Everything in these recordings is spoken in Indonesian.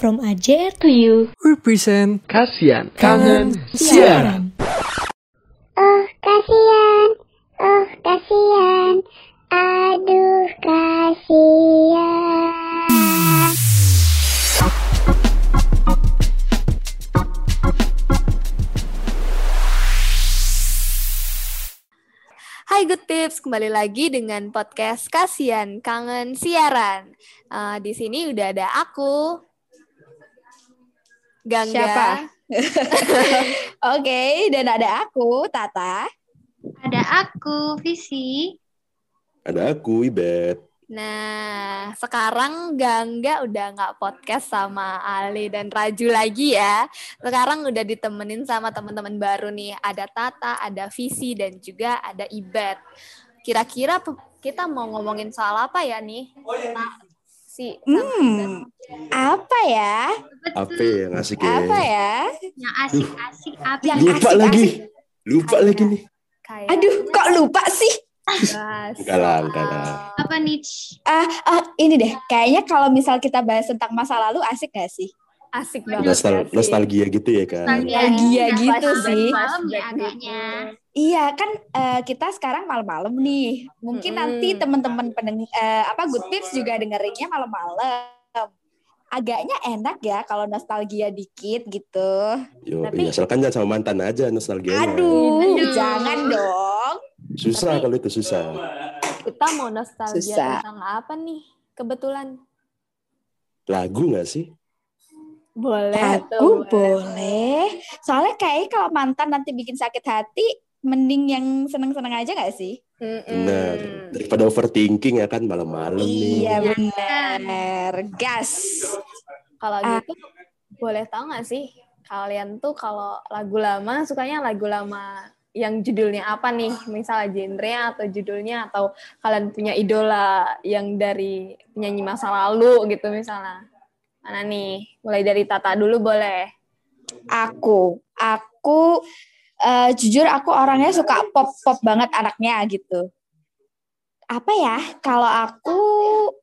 From AJR to you. Represent Kasian. Kangen Siaran. Oh kasihan, oh kasihan, aduh kasihan. Hai Good Tips, kembali lagi dengan podcast Kasian Kangen Siaran. Eh, di sini udah ada aku, Gangga, Siapa? Oke, dan ada aku, Tata. Ada aku, Visi. Ada aku, Ibet. Nah, sekarang Gangga udah nggak podcast sama Ali dan Raju lagi ya. Sekarang udah ditemenin sama teman-teman baru nih. Ada Tata, ada Visi, dan juga ada Ibet. Kira-kira kita mau ngomongin soal apa ya nih? Ta- si sama Ibet. Hmm, apa ya? Apa yang asik ya? Apa ya? Yang asik-asik apa? Yang Lupa asik-asik. lagi. Lupa Kayak- lagi nih. Kayak Aduh, kok lupa sih? Enggak lah, enggak lah. Apa nih? Ah, ah, ini deh, kayaknya kalau misal kita bahas tentang masa lalu asik gak sih? Asik banget. Nostal ya sih. nostalgia gitu ya kan. Nostalgia gitu Flashback- sih. Malam ya flashback agaknya. Iya kan eh, kita sekarang malam-malam nih. Mungkin Mm-mm. nanti teman-teman pendeng eh, apa good tips juga dengerinnya malam-malam. Agaknya enak ya kalau nostalgia dikit gitu. Yo, Tapi- iya, asalkan jangan sama mantan aja nostalgianya. Aduh, Aduh. jangan dong. Susah Tapi- kalau itu susah. Kita mau nostalgia Susah. tentang apa nih? Kebetulan Lagu nggak sih? boleh Aku tuh, boleh. Soalnya kayaknya kalau mantan nanti bikin sakit hati, mending yang seneng-seneng aja gak sih? Benar. Daripada overthinking ya kan malam-malam nih. Iya benar. Gas. Kalau Ah. gitu boleh tahu nggak sih kalian tuh kalau lagu lama sukanya lagu lama yang judulnya apa nih? Misalnya genre atau judulnya atau kalian punya idola yang dari penyanyi masa lalu gitu misalnya. Mana nih? Mulai dari Tata dulu boleh. Aku, aku eh, jujur aku orangnya suka pop-pop banget anaknya gitu. Apa ya? Kalau aku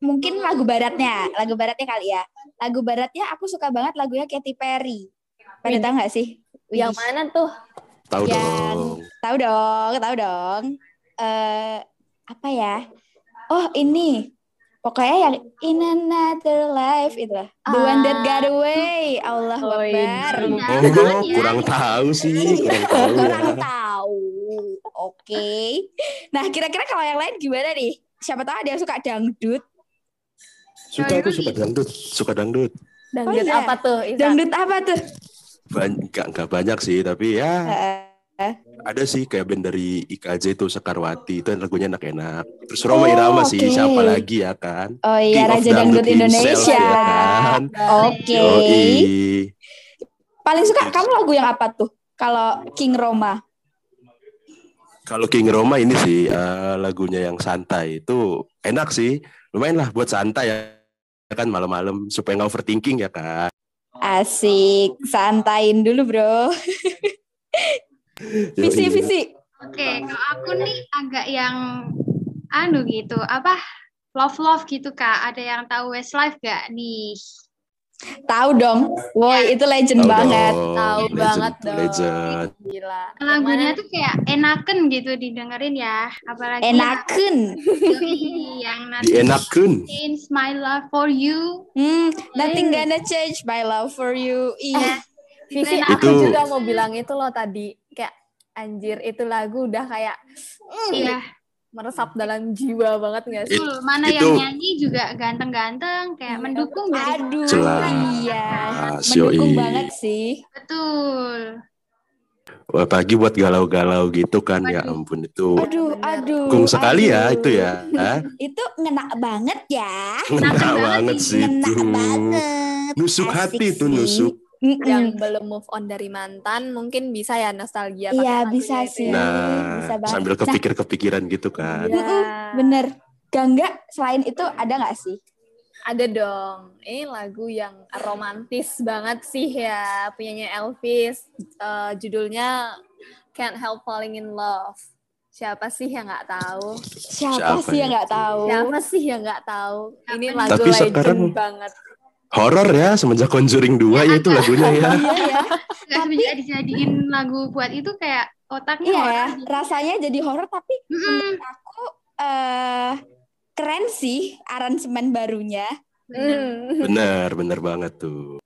mungkin lagu baratnya, lagu baratnya kali ya. Lagu baratnya aku suka banget lagunya Katy Perry. Pada tahu nggak sih? Yang Wih. mana tuh? Tahu Yang- dong. Tahu dong, tahu dong. Eh apa ya? Oh, ini. Pokoknya yang in another life itu lah. The one that got away. Allah Oh, Akbar. Oh, kurang tahu sih, kurang tahu ya. Kurang tahu. Oke. Nah, kira-kira kalau yang lain gimana nih? Siapa tahu ada yang suka dangdut. Suka aku suka dangdut, suka dangdut. Dangdut Oh, iya. apa tuh? Isan? Dangdut apa tuh? Banyak, nggak banyak sih, tapi ya Eh, ada sih kayak band dari IKJ itu Sekarwati itu lagunya enak-enak. Terus Roma Oh, Irama sih, oke. siapa lagi ya kan? oh iya, King Raja Dangdut himself, Indonesia. ya kan? Oke. Yoi. Paling suka kamu lagu yang apa tuh? Kalau King Roma. Kalau King Roma ini sih eh, lagunya yang santai itu enak sih, lumayan lah buat santai ya kan malam-malam supaya nggak overthinking ya kan. Asik, santain dulu, Bro. Visi, Yoi. visi. Oke, kalau aku nih agak yang anu gitu, apa? Love love gitu kak. Ada yang tahu Westlife gak nih? Tahu dong. Woi, itu legend Tahu banget. Tahu banget dong. Legend. Gila. Lagunya tuh kayak enaken gitu didengerin ya. Apalagi Enaken. yang, yang nanti Dienakeun. change my love for you. Hmm, nothing gonna change my love for you. Iya. Visi Itu aku juga mau bilang itu loh tadi anjir itu lagu udah kayak mm, Iya, meresap dalam jiwa banget gak sih? betul. Mana itu- yang nyanyi juga ganteng-ganteng, kayak mendukung dari Aduh, Jelas. iya. Mendukung banget sih. Betul. Apalagi buat galau-galau gitu kan ya Waduh. ampun itu. Aduh, aduh. Kung sekali ya aduh. itu ya. Hah? Itu ngena banget ya. Ngena banget banget sih Ngena itu. banget. Nusuk Asik hati itu sih. Nusuk. Mm-mm. Yang belum move on dari mantan mungkin bisa ya nostalgia Iya, bisa itu sih. ya. Nah, bisa banget. sambil kepikir-kepikiran gitu kan. Mm-mm, Bener. Gangga selain itu ada nggak sih? Ada dong. Ini lagu yang romantis banget sih ya. Punyanya Elvis. Eh, judulnya Can't Help Falling in Love. Siapa sih yang nggak tahu? Siapa, Siapa sih ya? yang nggak tahu? Siapa sih yang nggak tahu? Ini lagu Tapi legend sekarang- banget. Horor ya semenjak Conjuring 2 ya itu lagunya ya. Iya ya. Semenjak dijadiin lagu buat itu kayak otaknya Iya ya. horor. Rasanya jadi horor tapi Mm-mm. menurut aku eh keren sih aransemen barunya. Bener. Hmm. Bener, bener banget tuh.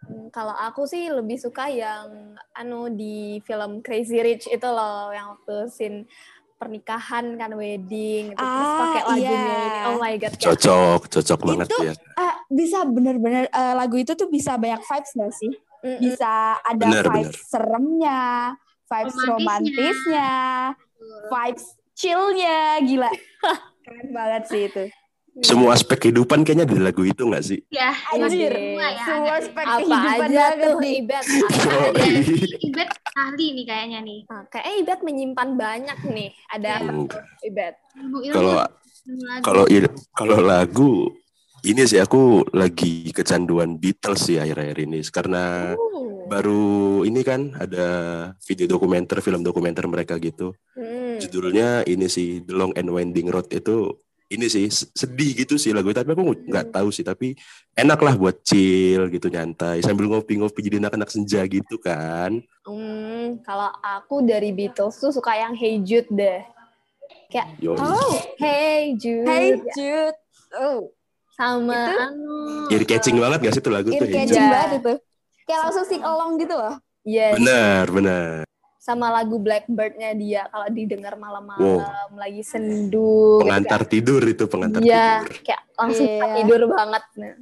Hmm, Kalau aku sih lebih suka yang anu di film Crazy Rich itu loh yang waktu scene pernikahan kan wedding itu terus Ah, pakai lagunya iya. ini. Oh my god. kayak- Cocok, cocok banget Itu ya. Ah, bisa bener-bener eh, lagu itu tuh bisa banyak vibes gak sih? Mm-mm. Bisa ada Bener, vibes seremnya, vibes Romantisnya. romantisnya, vibes chillnya, gila. Keren banget sih itu. Semua aspek kehidupan kayaknya di lagu itu nggak sih? Ya, Anjir, semua ya. semua aspek Apa kehidupan aja tuh. Ibet. Ibet ahli nih kayaknya nih. Nah, kayaknya Ibet menyimpan banyak nih. Ada apa tuh, Enggak. Ibet? Kalau kalau kalau lagu ini sih aku lagi kecanduan Beatles sih akhir-akhir ini karena Uh. baru ini kan ada video dokumenter film dokumenter mereka gitu Hmm. judulnya ini sih The Long and Winding Road itu ini sih sedih gitu sih lagu tapi aku nggak tahu sih tapi enak lah buat chill gitu nyantai sambil ngopi-ngopi jadi anak-anak senja gitu kan Hmm, kalau aku dari Beatles tuh suka yang Hey Jude deh. Kayak Yo, Oh, Hey Jude. Hey Jude. Oh, sama Itu anu. ear catching banget gak sih itu lagu ear tuh catching Iya. banget itu. Kayak langsung sing along gitu loh. Yes. benar benar Sama lagu Blackbird-nya dia kalau didengar malam-malam lagi sendu. gitu pengantar tidur itu pengantar. Iya, tidur kayak langsung Iya. tidur banget. Nah.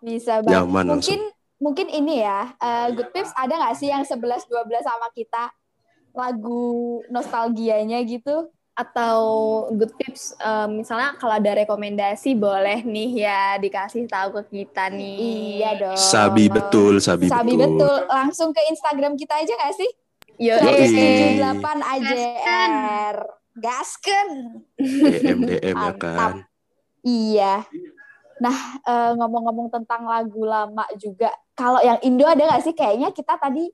Bisa banget. Nyaman mungkin mungkin ini ya, eh, Good Pips ada nggak sih yang 11 12 sama kita lagu nostalgianya gitu? Atau good tips, eh, misalnya kalau ada rekomendasi boleh nih ya dikasih tahu ke kita nih. Iya dong. sabi betul sabi, Sabi betul. Langsung ke Instagram kita aja nggak sih? Yo. 78 AJR. Gasken. DM DM ya kan Iya. Nah, eh, ngomong-ngomong tentang lagu lama juga, kalau yang Indo ada nggak sih? Kayaknya kita tadi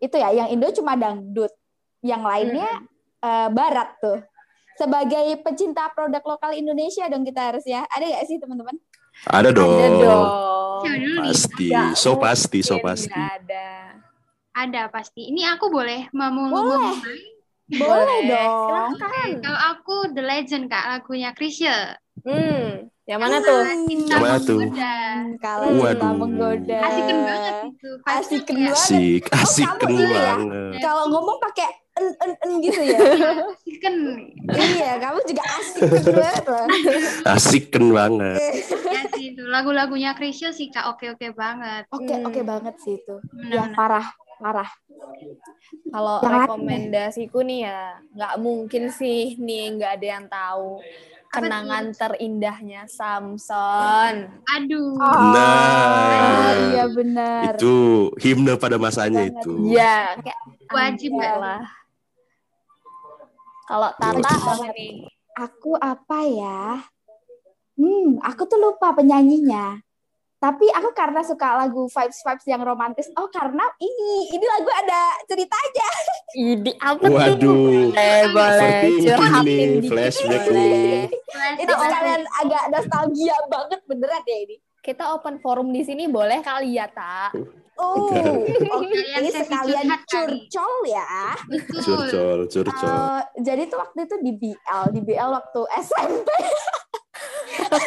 itu ya, yang Indo cuma dangdut, yang lainnya eh, barat tuh. Sebagai pecinta produk lokal Indonesia dong kita harus ya. Ada nggak sih teman-teman? ada dong, Ada dong. Pasti so pasti so pasti ada. Ada pasti. Ini aku boleh mau Boleh. Boleh dong. Silakan. Kalau aku The Legend kak lagunya Krisya. Hmm, yang mana tuh? Cinta Yang mana tuh? Kalau cinta menggoda. Asikin banget itu. Asiken kayak banget. asik asik kamu ini ya? banget Kalau ngomong pakai en en en gitu ya. Asiken. iya, kamu juga asik banget loh. asiken banget Ya sih itu. Lagu-lagunya Krisya sih kak oke-oke banget. Oke, Hmm. oke banget sih itu. Ya Benar-benar. parah, parah. Kalau rekomendasiku nih ya, nggak mungkin sih nih nggak ada yang tahu kenangan terindahnya Samson. Aduh. Benar. iya benar. itu himne pada masanya Banget. itu Ya, kayak Wajib lah. Kalau Tata apa nih? Aku apa ya? Hmm, aku tuh lupa penyanyinya. Tapi aku karena suka lagu vibes-vibes yang romantis. Oh, karena ini, ini lagu ada ceritanya. Idi apa tuh? waduh Boleh, boleh. Curhatin flashback boleh. Ini sekalian agak nostalgia banget beneran ya ini. Kita open forum di sini boleh kali ya, Tak? Oh, oke. Sekalian ini sekalian curcol ya. Betul. curcol curcol Eh, jadi tuh waktu itu di BL, di BL waktu SMP,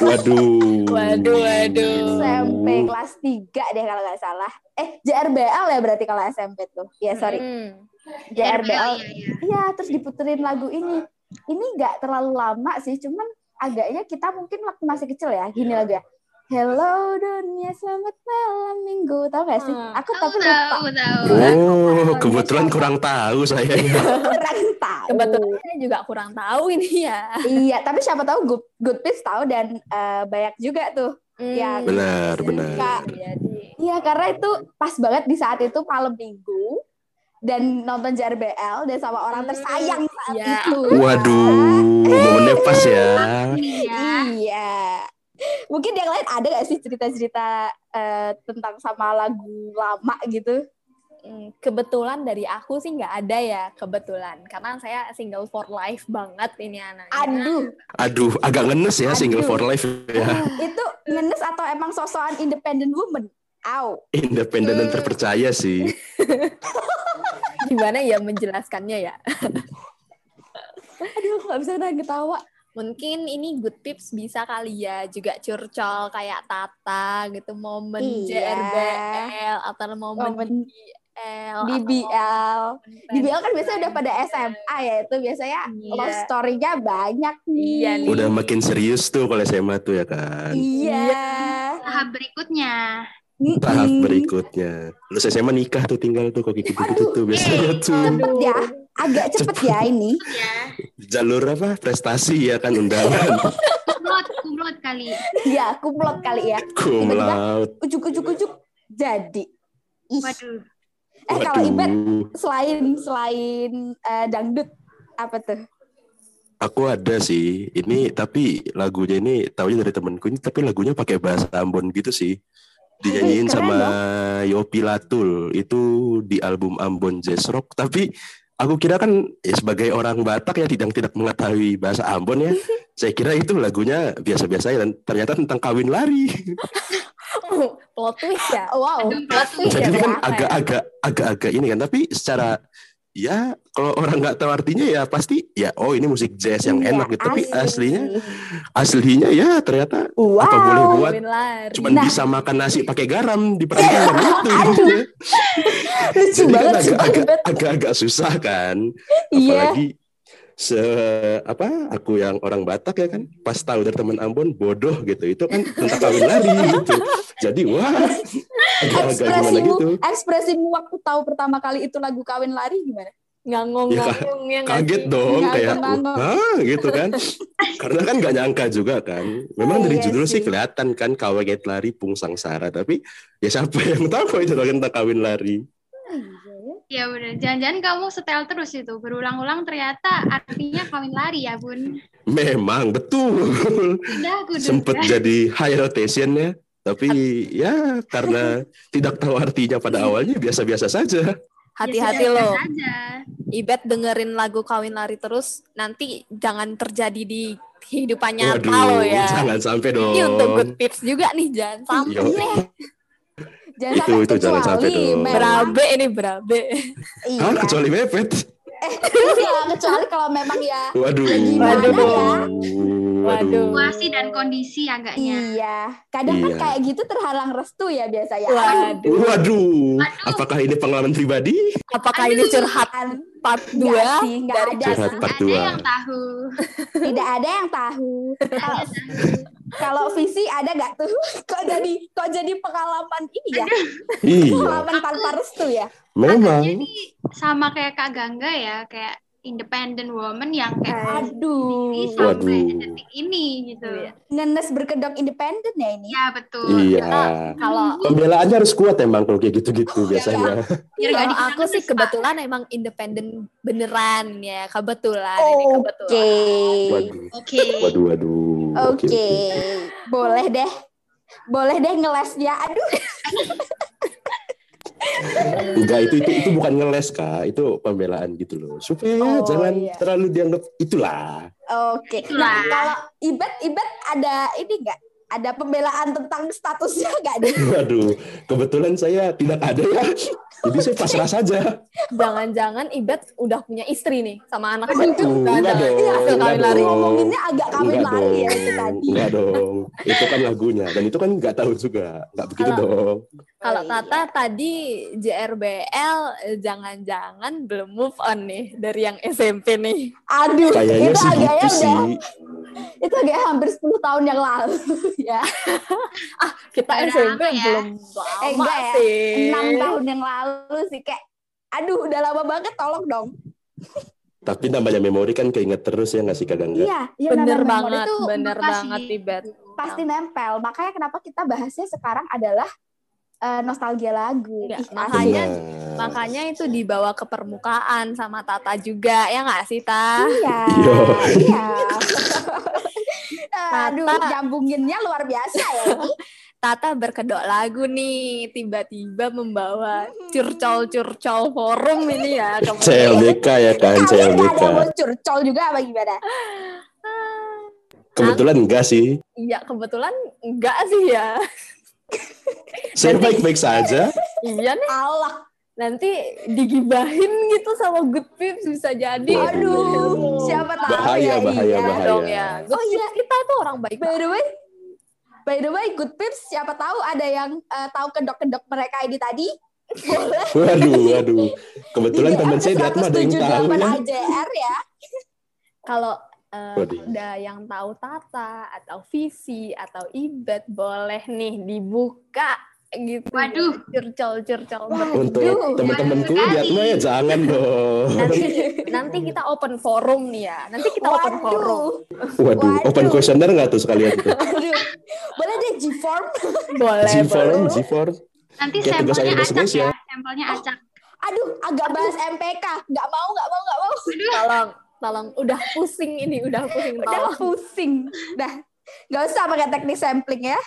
waduh Waduh, waduh. SMP kelas 3 deh kalau nggak salah. Eh, JRBL ya berarti kalau SMP tuh. Iya, sorry. Hmm. JRBL. Iya, iya. Iya, terus diputerin lagu ini. Ini nggak terlalu lama sih, cuman agaknya kita mungkin waktu masih kecil ya. Gini lagu ya. Hello dunia, selamat malam minggu. Tahu gak sih? Hmm. Aku Tahu, tapi lupa. tahu, tahu. oh kebetulan kurang tahu saya Kurang tahu. Kebetulan saya juga kurang tahu ini ya. Iya, tapi siapa tahu Good, good Tips tahu dan eh, banyak juga tuh. Hmm. Ya, benar benar Iya, karena itu pas banget di saat itu malam minggu dan nonton JRBL dan sama orang tersayang saat Iya. itu. waduh momennya pas ya Iya. Iya. Mungkin yang lain ada gak sih cerita-cerita eh, tentang sama lagu lama gitu? Hmm, kebetulan dari aku sih nggak ada ya kebetulan karena saya single for life banget ini anaknya. Aduh, Aduh, agak ngenes ya single Aduh. for life ya. itu ngenes atau emang sosokan independent woman? Au. Independen dan terpercaya sih. Gimana ya menjelaskannya ya? Aduh, nggak bisa nahan ketawa. Mungkin ini good tips bisa kali ya juga curcol kayak Tata gitu momen Iya. JRBL atau momen Momen DBL atau DBL. momen DBL kan biasanya udah pada SMA ya, itu biasanya Iya. love story-nya banyak nih. Iya nih. Udah makin serius tuh kalau SMA tuh ya kan. Iya. Tahap berikutnya. Tahap berikutnya. Lu SMA nikah tuh tinggal tuh kok gitu gitu tuh biasanya tuh. Cepet ya, agak cepet ya ini. Ya, Jalur apa? Prestasi ya kan undangan. kumlot, kumlot kali. Ya, kumlot kali ya. Laude. Ujuk-ujuk-ujuk jadi. Ih. Waduh. Eh kalau Ibet selain selain eh, dangdut apa tuh? Aku ada sih. Ini tapi lagunya ini taunya dari temenku ini tapi lagunya pakai bahasa Ambon gitu sih. Dinyanyiin Keren sama Yopi Latul itu di album Ambon Jazz Rock. Tapi aku kira kan ya, sebagai orang Batak ya tidak tidak mengetahui bahasa Ambon ya. saya kira itu lagunya biasa-biasa aja dan ternyata tentang kawin lari. plot twist ya. Wow. Plot twist Jadi ya, kan Pak. agak-agak agak-agak ini kan tapi secara ya kalau orang nggak tahu artinya ya pasti ya oh ini musik jazz yang Iya, enak gitu. Tapi asli. aslinya aslinya ya ternyata Wow. apa boleh buat lari. cuman Nah. bisa makan nasi pakai garam di perantauan itu. Lucu Jadi kan banget Pak agak-agak Ibet. agak-agak susah kan. Iya. Apalagi se apa aku yang orang Batak ya kan pas tahu dari teman Ambon bodoh gitu itu kan tentang kawin lari gitu. Jadi wah agak-agak gimana Ekspresimu, gitu. ekspresimu waktu tahu pertama kali itu lagu kawin lari gimana? Ngangong-ngangong ya nggak Kaget sih? dong Nggak kayak ngangong. hah gitu kan. Karena kan gak nyangka juga kan. Memang dari Iya judul sih. sih kelihatan kan kawin lari pungsang sara tapi ya siapa yang tahu itu tentang kawin lari. Ya bener. Jangan-jangan kamu setel terus itu. Berulang-ulang ternyata artinya kawin lari ya, Bun. Memang betul. Udah aku duga. sempet jadi high rotation ya tapi ya karena tidak tahu artinya pada awalnya biasa-biasa saja Hati-hati Ya, loh. aja. Ibet dengerin lagu kawin lari terus nanti jangan terjadi di kehidupan nyata waduh lo ya. jangan sampai dong Ini untuk good tips juga nih jangan sampai. Jangan Itu- sampai itu jangan sampai memang- Berabe ini berabe. Iya. Hah, kecuali mepet Iya, kecuali kalau memang ya waduh Lagi mana ya? waduh Waduh. Situasi dan kondisi agaknya. Iya, kadang kan Iya. kayak gitu terhalang restu ya biasanya. Waduh. waduh apakah ini pengalaman pribadi Apakah ini curhat An- part Enggak 2 sih, enggak dari ada Curhat part Ada yang tahu. Tidak ada yang tahu. Kalau- Kalau visi ada nggak tuh? Kok jadi kok jadi pengalaman ini ya? iya Pengalaman tanpa restu ya? Memang Jadi sama kayak Kak Gangga ya, kayak independent woman yang kayak Aduh, ini sampai Waduh. detik ini gitu. Iya. ngenes berkedok independen ya ini. Ya betul. iya Kalau pembelaannya harus kuat emang kalau kayak gitu-gitu biasanya Biar nggak kalau dikira aku sih kebetulan emang independen beneran ya kebetulan ini Oke, kebetulan. waduh Oke. waduh waduh oke, boleh deh, boleh deh ngelesnya. Aduh, Enggak itu itu itu bukan ngeles kak, itu pembelaan gitu loh. Supaya Oh, jangan iya. terlalu dianggap itulah. oke. Itulah. Nah, kalau ibet ibet ada ini nggak? Ada pembelaan tentang statusnya nggak nih? Waduh, kebetulan saya tidak ada ya. Jadi saya pasrah saja. Jangan-jangan Ibet udah punya istri nih sama anak Waduh, satu. enggak dong, Hasil enggak kawin lari. Ngomonginnya agak kawin lari ya itu tadi. enggak dong. Itu kan lagunya dan itu kan nggak tahu juga, nggak begitu Kalau- dong. Kalau Oh, iya. Tata tadi JRBL eh, jangan-jangan belum move on nih dari yang SMP nih. Aduh, Kayaknya itu sih agaknya gitu udah sih. Itu agak hampir 10 tahun yang lalu ya. Kita Udah SMP ya? belum lama Eh, enggak ya. sih. 6 tahun yang lalu sih kayak aduh udah lama banget tolong dong. Tapi namanya memori kan keinget terus ya nggak sih kadang? Iya, iya Bener banget, bener banget Ibet. pasti nempel. Makanya kenapa kita bahasnya sekarang adalah eh, nostalgia lagu. Iya, Ih, makanya- asik. Benar. Makanya itu dibawa ke permukaan sama Tata juga, ya nggak sih, Ta? Iya. Yo. Iya. Aduh, Tata. nyambunginnya luar biasa ya. ini. Tata berkedok lagu nih, tiba-tiba membawa curcol-curcol forum ini ya. kemudian- CLBK ya kan, Kalian CLBK. ada curcol juga apa gimana? Kebetulan enggak sih. Iya, kebetulan enggak sih ya. Saya baik-baik saja. Iya nih, Allah. nanti digibahin gitu sama good pips bisa jadi. Aduh, siapa tahu Bahaya, ya. bahaya, iya. bahaya. dong ya. Good Oh, iya. kita tuh orang baik. By the way, by the way, good pips. Siapa tahu ada yang eh, tahu kedok-kedok mereka ini tadi? Boleh. Waduh, waduh. Kebetulan Di teman saya di Atma ada yang tahu 178 ya. AJR ya. Kalau eh, Waduh. ada yang tahu Tata atau Visi atau Ibet boleh nih dibuka gitu. Waduh. Curcol-curcol. Untuk Waduh. teman-temanku di Atma ya jangan dong. nanti nanti kita open forum nih ya. Nanti kita open forum. Waduh. Waduh, open Waduh. questionnaire nggak tuh sekalian tuh? Aduh. Boleh deh G-form. Boleh, G-form. G-form. Nanti Kayak sampelnya acak bahasa ya. Sampelnya acak. Aduh, agak bahas MPK. Nggak mau, nggak mau, nggak mau. Tolong, tolong. Udah pusing ini, udah pusing. Udah Tolong. pusing. Dah. Nggak usah pakai teknik sampling ya.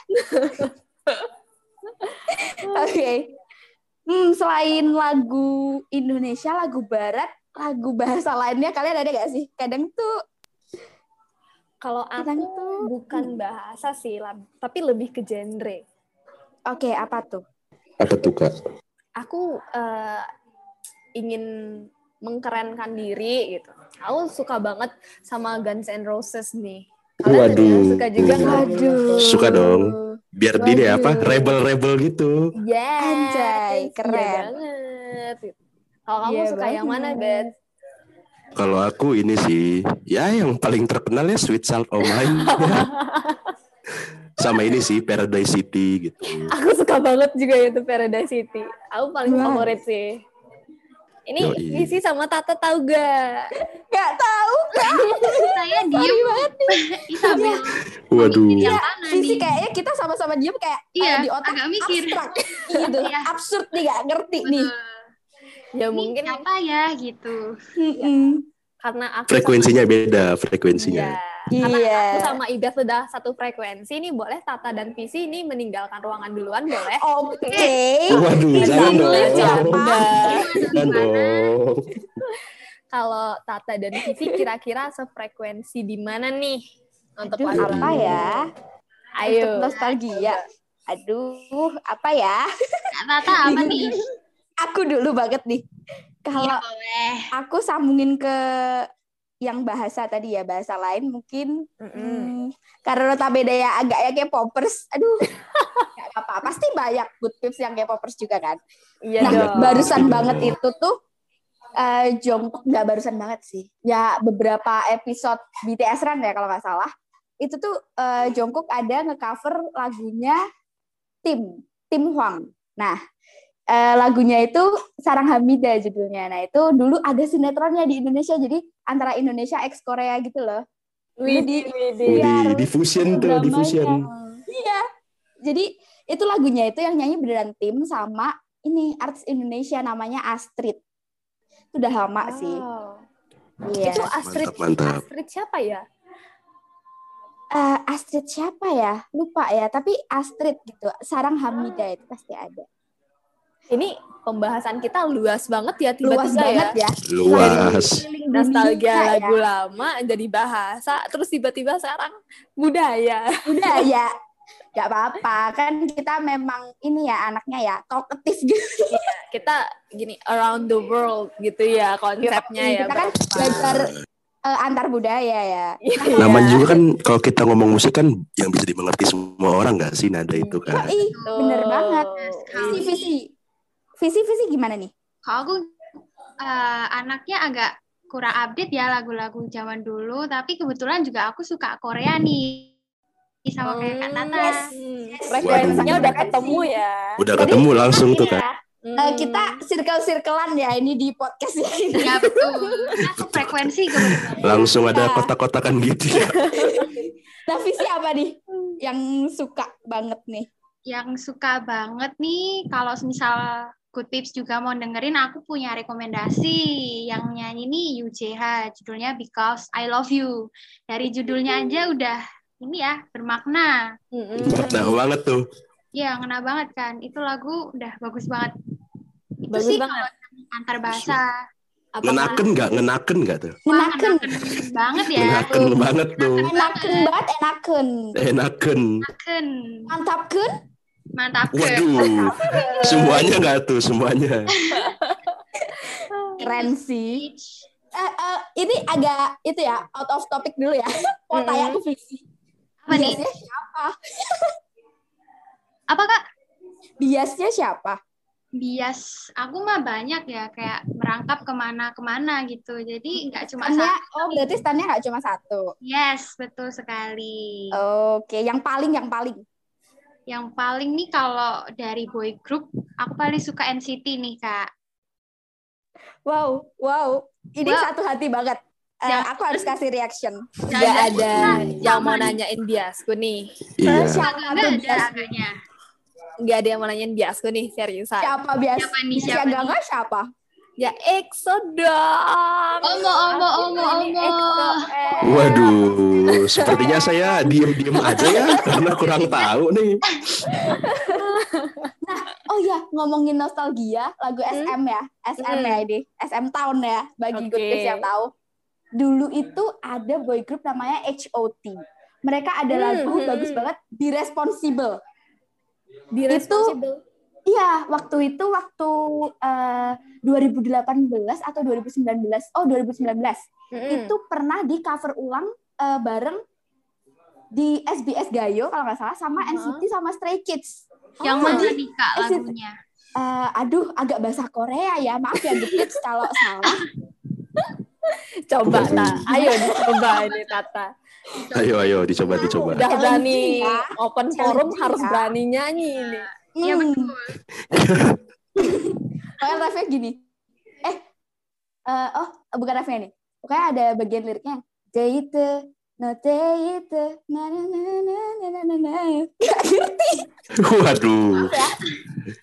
Oke. Hmm, selain lagu Indonesia, lagu Barat, lagu bahasa lainnya kalian ada gak sih? Kadang tuh Kalau aku Kadang tuh- bukan bahasa sih, tapi lebih ke genre. Oke, apa tuh? Apa tuh kak? Aku eh, ingin mengkerenkan diri gitu. Aku suka banget sama Guns N' Roses nih. Kalian Waduh. suka juga? Waduh. Suka dong. Biar di deh apa? Waduh. Rebel-rebel gitu. Yes, Anjay, iya keren. banget. Kalau kamu Iya suka yang mana, banget. Bet? Kalau aku ini sih, ya yang paling terkenal ya Sweet Child O' Mine. Sama ini sih Paradise City gitu. Aku suka banget juga itu Paradise City. Aku paling Wah. favorit sih. Ini Yoi. Visi sama Tata tahu gak? Gak tahu. Saya diem. Ih, sambil Waduh. mikir yang mana Visi nih. kayaknya kita sama-sama diem kayak Iya, eh, di otak agak mikir. abstrak gitu. Iya. Absurd nih gak ngerti nih. Betul. Ya Ini mungkin siapa ya gitu. Mm-mm. karena aku Frekuensinya sama, beda, Iya. frekuensinya. Karena Iya. aku sama Ibet sudah satu frekuensi nih boleh Tata dan Visi ini meninggalkan ruangan duluan boleh? Oke. Waduh, Bisa jangan dong. Jangan dong. Kalau Tata dan Visi kira-kira sefrekuensi di mana nih untuk Aduh, apa ya? Ayo. Untuk nostalgia. Aduh, apa ya? Tata apa nih? Aku dulu banget nih. Kalau Iya boleh. aku sambungin ke yang bahasa tadi ya, bahasa lain mungkin Mm-mm. hmm, karena notabene ya agak ya K-popers. Aduh. Gak apa-apa, pasti banyak good tips yang K-popers juga kan. Iya Nah, dong. barusan banget itu tuh eh Jongkook nggak barusan banget sih. Ya beberapa episode BTS Run ya kalau nggak salah. Itu tuh eh, Jongkook ada ngecover lagunya Tim, Tim Hwang. Nah, eh, lagunya itu Sarang Hamida judulnya. Nah, itu dulu ada sinetronnya di Indonesia. Jadi antara Indonesia X Korea gitu loh. Widih, widih. Iya, Di diffusion tuh, dramanya. diffusion. Iya. Jadi itu lagunya itu yang nyanyi beneran tim sama ini artis Indonesia namanya Astrid. Itu udah lama sih. Wow. Iya. Itu Astrid, Mantap, mantap. Astrid siapa ya? Eh, Astrid siapa ya? Lupa ya, tapi Astrid gitu. Sarang Hamida itu pasti ada. Ini pembahasan kita luas banget ya Luas tiba-tiba banget ya. ya. Luas. Nostalgia ya. lagu lama jadi bahasa, terus tiba-tiba sekarang budaya. Udah ya. Gak apa-apa, kan kita memang ini ya anaknya ya, talkative gitu. Kita gini around the world gitu ya konsepnya ya. kita kan Bapak. belajar eh, antar budaya ya. Iya. Namanya juga kan kalau kita ngomong musik kan yang bisa dimengerti semua orang nggak sih nada itu kan. Ih, bener Tuh. banget. Sekali. Visi, visi. Visi, visi gimana nih? Kalau aku eh, anaknya agak kurang update ya lagu-lagu zaman dulu, tapi kebetulan juga aku suka Korea nih. Sama kayak Kak Tata. Hmm, Frekuensinya Waduh. udah ketemu ya. Udah Jadi, ketemu langsung tuh kan. ya, Hmm. eh, kita circle-circlean ya ini di podcast ini. Ya betul. Aku frekuensi kebetulan. Langsung ada Iya. kotak-kotakan gitu ya. Nah, visi apa nih yang suka banget nih? Yang suka banget nih, kalau misal Good Tips juga mau dengerin, aku punya rekomendasi. Yang nyanyi nih UJH, judulnya Because I Love You. Dari judulnya aja udah ini ya, bermakna. Nah banget tuh. Iya, ngena banget kan. Itu lagu udah bagus banget. Itu Bagus sih banget. antar bahasa. Apa Ngenaken nggak? Ngenaken nggak tuh? Enaken. ngenaken banget ya. Ngenaken banget tuh. Enaken banget, enaken. Enaken. Ngenaken. Mantapkan. Mantap. Waduh. Semuanya nggak tuh? Semuanya. Keren sih. Eh, eh, ini agak itu ya out of topic dulu ya. Mau tanya ke Vivi. Apa nih? Siapa? Apa kak? Biasnya siapa? Bias. Aku mah banyak ya, kayak merangkap ke mana-kemana gitu. Jadi nggak cuma Standnya, satu. oh berarti standnya nggak cuma satu. Yes, betul sekali. Oke, yang paling yang paling. Yang paling nih kalau dari boy group, aku paling suka NCT nih kak. Wow, wow. Ini Wow. satu hati banget. Eh, Ya. aku harus kasih reaction. Nggak Dan- ada yang mau nanyain biasku nih. Iya. Siapa ada bias? Nggak ada yang mau nanyain biasku nih, seriusan. Siapa bias? Siapa nih, siapa enggak enggak siapa? Ya EXO dong. Omo, omo, omo, omo. Waduh, sepertinya saya diem-diem aja ya karena kurang tahu nih. Oh ya, ngomongin nostalgia, lagu SM ya. SM Hmm. ya ini. SM Town ya, bagi Oke. good yang tahu. Dulu itu ada boy group namanya HOT. Mereka ada Hmm, lagu hmm, bagus hmm. banget, Be Responsible. Di Itu- responsible. Iya, waktu itu waktu eh, 2018 atau 2019. Oh, 2019. Mm-mm. Itu pernah di cover ulang eh, bareng di SBS Gayo kalau nggak salah sama Uh-huh. NCT sama Stray Kids. Yang Oh, mana nih kak eh, lagunya? Eh, aduh, agak bahasa Korea ya. Maaf ya, Kids kalau salah. Coba, Waduh. Ta. Ayo dicoba ini, Tata. Ayo, ayo, dicoba, dicoba. Udah berani ya. open forum harus berani nyanyi ini. Iya hmm. betul. Pokoknya refnya gini. Eh, uh, oh bukan refnya nih. Pokoknya ada bagian liriknya. Deite, no deite, na na na na na na na. na. ngerti. Waduh. Ya?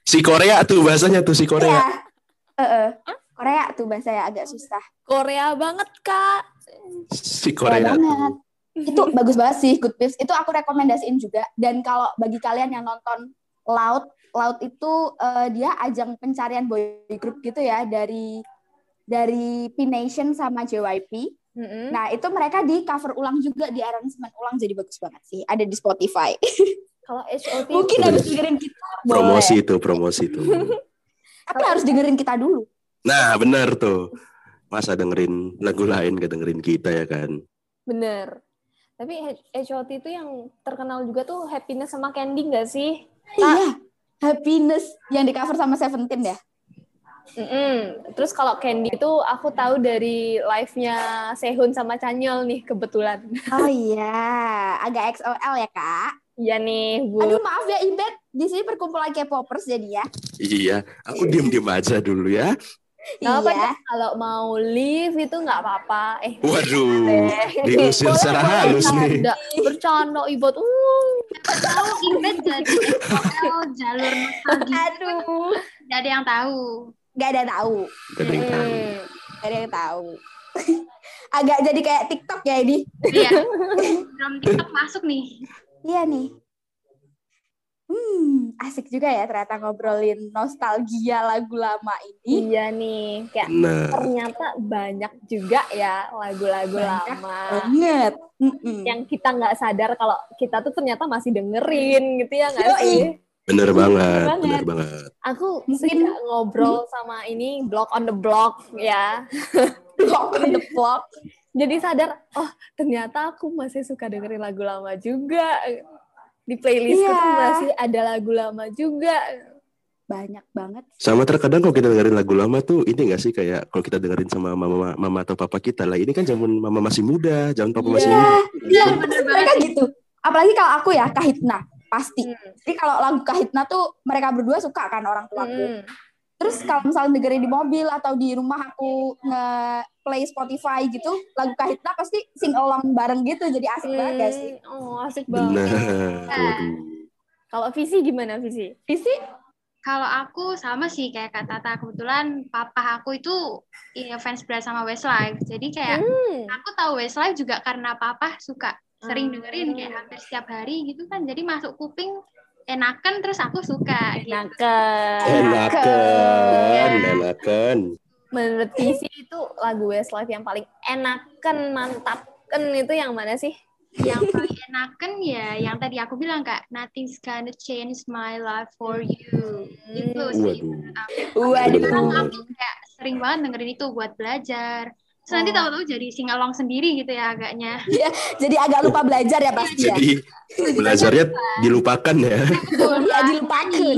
Si Korea tuh bahasanya tuh si Korea. Iya. Uh -uh. Korea tuh bahasa ya agak susah. Korea banget kak. Si Korea, Korea banget. Itu bagus banget sih Good Vibes. Itu aku rekomendasiin juga. Dan kalau bagi kalian yang nonton Loud, Loud itu eh, dia ajang pencarian boy group gitu ya dari dari P Nation sama JYP. Mm-mm. Nah, itu mereka di cover ulang juga, di arrangement ulang jadi bagus banget sih. Ada di Spotify. Kalau HOT Mungkin harus dengerin kita. Promosi itu, promosi itu. Tapi harus dengerin kita dulu. Nah, benar tuh. Masa dengerin lagu lain gak dengerin kita ya kan? bener. Tapi H- HOT itu yang terkenal juga tuh happiness sama candy nggak sih? Iya. Happiness yang di cover sama Seventeen ya. Mm-mm. Terus kalau Candy itu aku tahu dari live-nya Sehun sama Chanyol nih kebetulan. Oh iya, agak XOL ya, Kak. Iya nih, Bu. Aduh, maaf ya Ibet. Di sini perkumpulan K-popers jadi ya. Iya, aku diem-diem aja dulu ya. Nggak apa-apa iya. kalau mau leave itu nggak apa-apa. Eh, Waduh, diusir secara halus nih. bercanda, bercanda ibot. Uh. Tahu Ibet jadi jalur nostalgia. Aduh, Tidak ada yang tahu. gak ada yang tahu. Gak ada yang tahu. Gak ada yang tahu. Agak jadi kayak TikTok ya ini. Iya. Belum TikTok masuk nih. Iya nih. Hmm, asik juga ya ternyata ngobrolin nostalgia lagu lama ini. Iya nih, kayak Nah, ternyata banyak juga ya lagu-lagu lama Banget. Mm-mm. yang kita nggak sadar kalau kita tuh ternyata masih dengerin gitu ya nggak sih? bener banget, banget. bener banget. Aku Mungkin- ngobrol sama ini blog on the block ya. Block on the block. Jadi sadar, oh ternyata aku masih suka dengerin lagu lama juga. Di playlistku tuh Iya. masih ada lagu lama juga. Banyak banget. Sama terkadang kalau kita dengerin lagu lama tuh ini gak sih kayak kalau kita dengerin sama mama, mama atau papa kita lah ini kan zaman mama masih muda, zaman papa masih Iya. muda. Iya, bener mereka gitu. Apalagi kalau aku ya Kahitna, pasti. Hmm. Jadi kalau lagu Kahitna tuh mereka berdua suka kan orang tuaku. Mm. Terus kalau misalnya dengerin di mobil atau di rumah aku nge-play Spotify gitu, lagu Kahitna pasti sing along bareng gitu, jadi asik banget gak sih? Hmm, Oh asik banget. Benar. Waduh. Kalau visi gimana visi? Visi? Kalau aku sama sih kayak Kak Tata. Kebetulan papa aku itu ya, fans berat sama Westlife. Jadi kayak Hmm. aku tahu Westlife juga karena papa suka sering Hmm. dengerin kayak hampir setiap hari gitu kan. Jadi masuk kuping enakan terus aku suka gitu. Enakan. Enakan, enakan. Menurut Visi itu lagu Westlife yang paling enakan, mantapkan itu yang mana sih? Yang paling enakan ya yang tadi aku bilang Kak, nothing's gonna change my life for you. Itu sih. Waduh. Waduh. Sekarang aku kayak sering banget dengerin itu buat belajar. Terus nanti Oh. tahu-tahu jadi singalong sendiri gitu ya agaknya. Jadi agak lupa belajar ya pasti ya. Jadi belajarnya dilupakan ya. Ya dilupakan.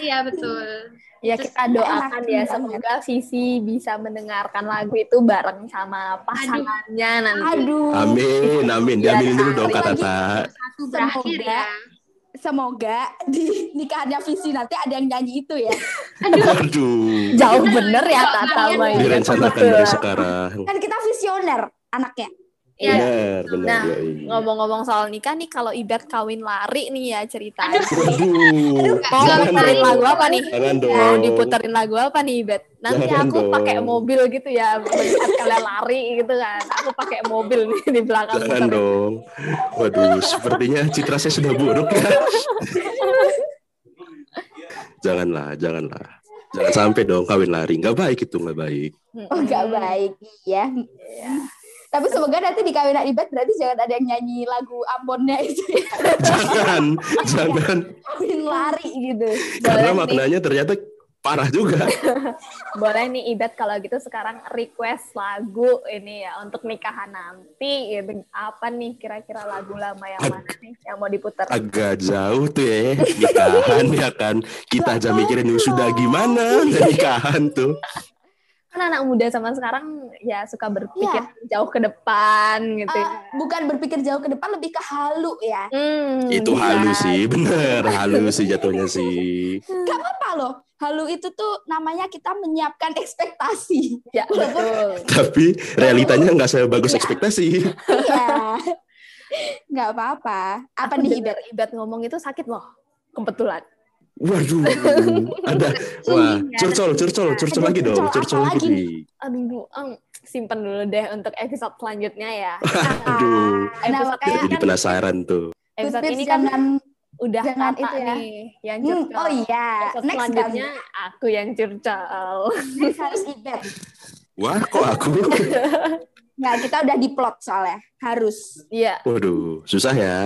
Iya betul. Ya Terus kita doakan ya semoga Visi bisa mendengarkan lagu itu bareng sama pasangannya nanti. Aduh. Amin, amin. Ya, Diaminin dulu dong. Tata. Satu berakhir Semoga. ya. Semoga di nikahannya Visi nanti ada yang nyanyi itu ya. Waduh. Jauh bener ya Tata mainnya. Direncanakan dari sekarang. Kan kita visioner anaknya. Iya. Benar, benar. Nah. Ngomong-ngomong soal nikah nih, kalau Ibet kawin lari nih ya ceritanya. Waduh. Mau Jangan puterin dong. lagu apa nih? Jangan Mau dong. diputerin lagu apa nih, Bet? Nanti Jangan aku pakai mobil gitu ya, melihat kalian lari gitu kan. Aku pakai mobil nih di belakang. Jangan puterin. dong. Waduh, sepertinya citra saya sudah buruk ya. janganlah, janganlah. Jangan sampai dong kawin lari. Nggak baik itu, nggak baik. Oh nggak baik ya. Tapi semoga nanti di kawinan Ibet berarti jangan ada yang nyanyi lagu Ambonnya itu ya. Jangan, jangan. Kawin lari gitu. Karena nih. maknanya ternyata parah juga. Boleh nih Ibet kalau gitu sekarang request lagu ini ya untuk nikahan nanti gitu. Apa nih kira-kira lagu lama yang mana nih yang mau diputar? Agak jauh tuh ya. Nikahan ya kan. Kita aja mikirin sudah gimana nikahan tuh. Kan anak muda sama sekarang ya suka berpikir jauh ke depan gitu. Ya. bukan berpikir jauh ke depan lebih ke halu ya. Hmm, Itu bisa. halus sih, bener. Halus sih jatuhnya sih. Gak apa loh. Halu itu tuh namanya kita menyiapkan ekspektasi. Ya, betul. Tapi realitanya nggak sebagus ekspektasi. Iya. Gak apa-apa. Apa Aku nih Ibet? Ibet ngomong itu sakit loh. Kebetulan. Waduh, ada wah curcol, curcol, curcol lagi dong, curcol lagi lagi. Aduh, em, simpen dulu deh untuk episode selanjutnya ya. Aduh, Nah, Episode jadi penasaran tuh. Episode ini kan jangan udah jangan itu ya. nih yang Hmm, curcol. oh iya, Episode next selanjutnya aku yang curcol. Next harus Ibet. Wah, kok aku? Nggak, kita udah di plot soalnya. Harus. Iya. Waduh, susah ya.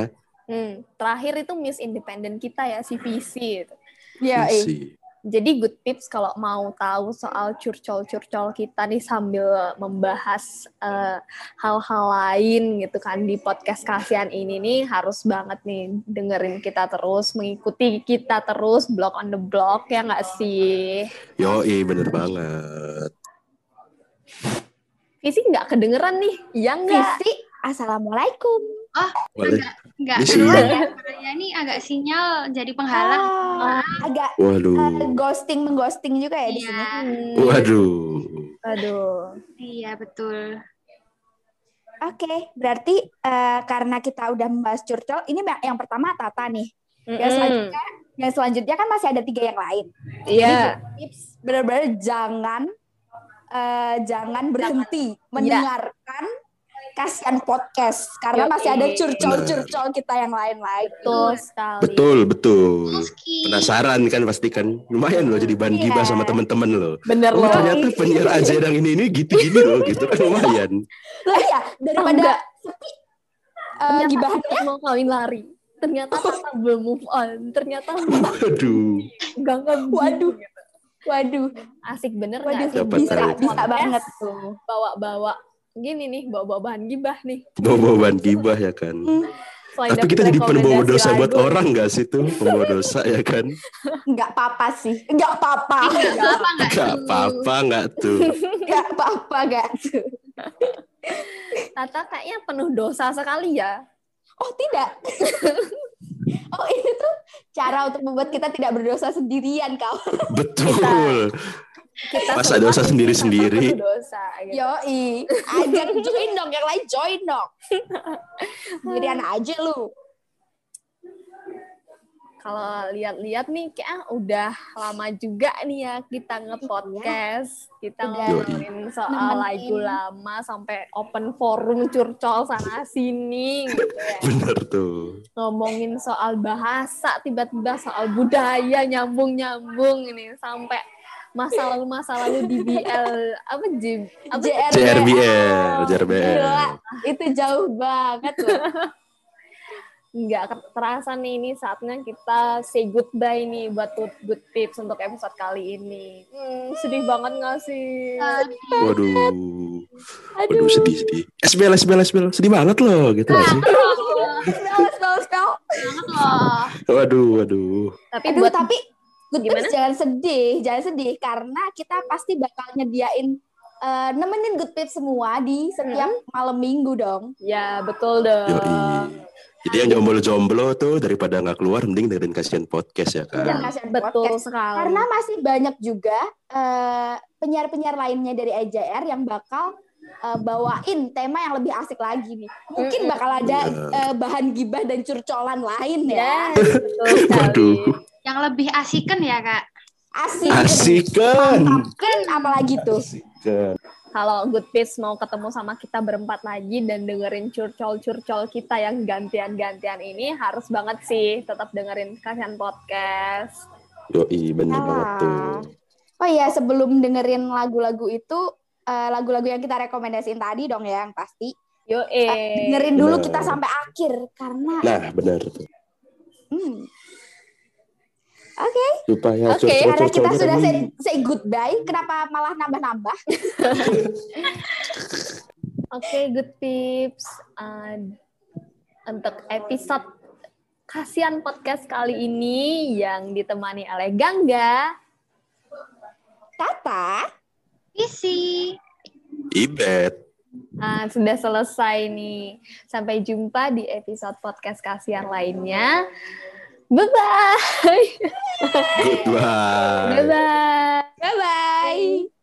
Hmm, terakhir itu Miss Independent kita ya si Visi. itu. Ya, eh. Jadi good tips kalau mau tahu soal curcol-curcol kita nih sambil membahas eh, hal-hal lain gitu kan di podcast kasihan ini nih harus banget nih dengerin kita terus, mengikuti kita terus blog on the block ya nggak sih? Yoi, bener banget. Visi nggak kedengeran nih, ya nggak? Visi, Assalamualaikum. Boleh. Enggak, Ini sih. ya, suaranya ini agak sinyal jadi penghalang. Ah, agak Waduh. ghosting mengghosting juga ya di sini. Iya, Hmm, Waduh. aduh. iya betul. Oke, berarti eh, karena kita udah membahas curcol, ini yang pertama Tata nih. Yang Mm-mm. selanjutnya, yang selanjutnya kan masih ada tiga yang lain. Iya. Tips benar-benar jangan eh, jangan berhenti Iya. mendengarkan kasihan podcast karena Yoi. masih ada curcol-curcol kita yang lain lagi. Betul sekali. Betul, betul. Meski Penasaran kan pasti kan. Lumayan loh jadi bahan Iya. gibah sama teman-teman loh. Bener Oh, loh. ternyata penyiar aja yang ini ini gitu-gini loh gitu kan lumayan. Lah ya, daripada enggak. sepi eh, Ternyata gibahan Ibet mau kawin lari. Ternyata Tata belum move on. Ternyata Waduh. gangguan. Waduh. Waduh, Asik bener waduh nggak sih? Bisa bisa banget tuh. Bawa-bawa gini nih, bawa-bawa bahan gibah nih. Bawa bahan gibah ya kan. Selain Tapi kita jadi pembawa dosa buat lagu. orang gak sih tuh? Pembawa dosa ya kan? Enggak apa-apa sih. Enggak apa-apa. Enggak apa enggak Gak apa-apa gak tuh? Enggak apa-apa enggak tuh. Tata kayaknya penuh dosa sekali ya. Oh, tidak. oh, ini tuh cara untuk membuat kita tidak berdosa sendirian, kawan. Betul. Kita Masa semua dosa sendiri-sendiri? penuh dosa gitu. Yoi, ajak join dong, yang lain join dong. Sendirian aja lu. kalau lihat-lihat nih kayak udah lama juga nih ya kita nge-podcast. Kita ngomongin soal lagu lama sampai open forum curcol sana sini gitu ya. Bener tuh. Ngomongin soal bahasa, tiba-tiba soal budaya nyambung-nyambung ini sampai masa lalu masa lalu DBL apa J apa JRBL, JRBL. Gila, itu jauh banget loh. nggak terasa nih ini saatnya kita say goodbye nih buat good, good tips untuk episode kali ini. Hmm, sedih banget nggak sih? Waduh. Waduh sedih sedih. SBL SBL SBL sedih banget loh gitu gak sih. Spell, spell, spell. Oh, Waduh waduh. Tapi Aduh, buat tapi good Gimana? tips jangan sedih, jangan sedih karena kita pasti bakal nyediain eh, nemenin good tips semua di setiap malam minggu dong. ya betul dong. Yoi. Jadi yang jomblo-jomblo tuh daripada nggak keluar mending dengerin kasihan podcast ya kan. kasihan Betul podcast. sekali. Karena masih banyak juga eh, penyiar-penyiar lainnya dari EJR yang bakal eh, bawain tema yang lebih asik lagi nih. Mungkin bakal ada eh, bahan gibah dan curcolan lain ya. Yes, betul sekali. Waduh. yang lebih asikan ya kak. Asik. Asik kan. Mantap kan apalagi tuh. Asik kan. Kalau Good Tips mau ketemu sama kita berempat lagi dan dengerin curcol-curcol kita yang gantian-gantian ini harus banget sih tetap dengerin kasihan podcast. Yoi bener Ah. banget tuh. Oh iya, sebelum dengerin lagu-lagu itu, eh, lagu-lagu yang kita rekomendasiin tadi dong ya, yang pasti. Yo Eh, dengerin dulu benar. kita sampai akhir, karena... Nah bener tuh. hmm. Oke, Supaya Oke, curcol- karena kita sudah say, say goodbye, kenapa malah nambah-nambah? Oke, Good Tips. Uh, untuk episode kasihan podcast kali ini yang ditemani oleh Gangga. Tata, Isi. Ibet. Ah, sudah selesai nih. Sampai jumpa di episode podcast kasihan lainnya. Bye-bye. Goodbye. Bye-bye. bye-bye.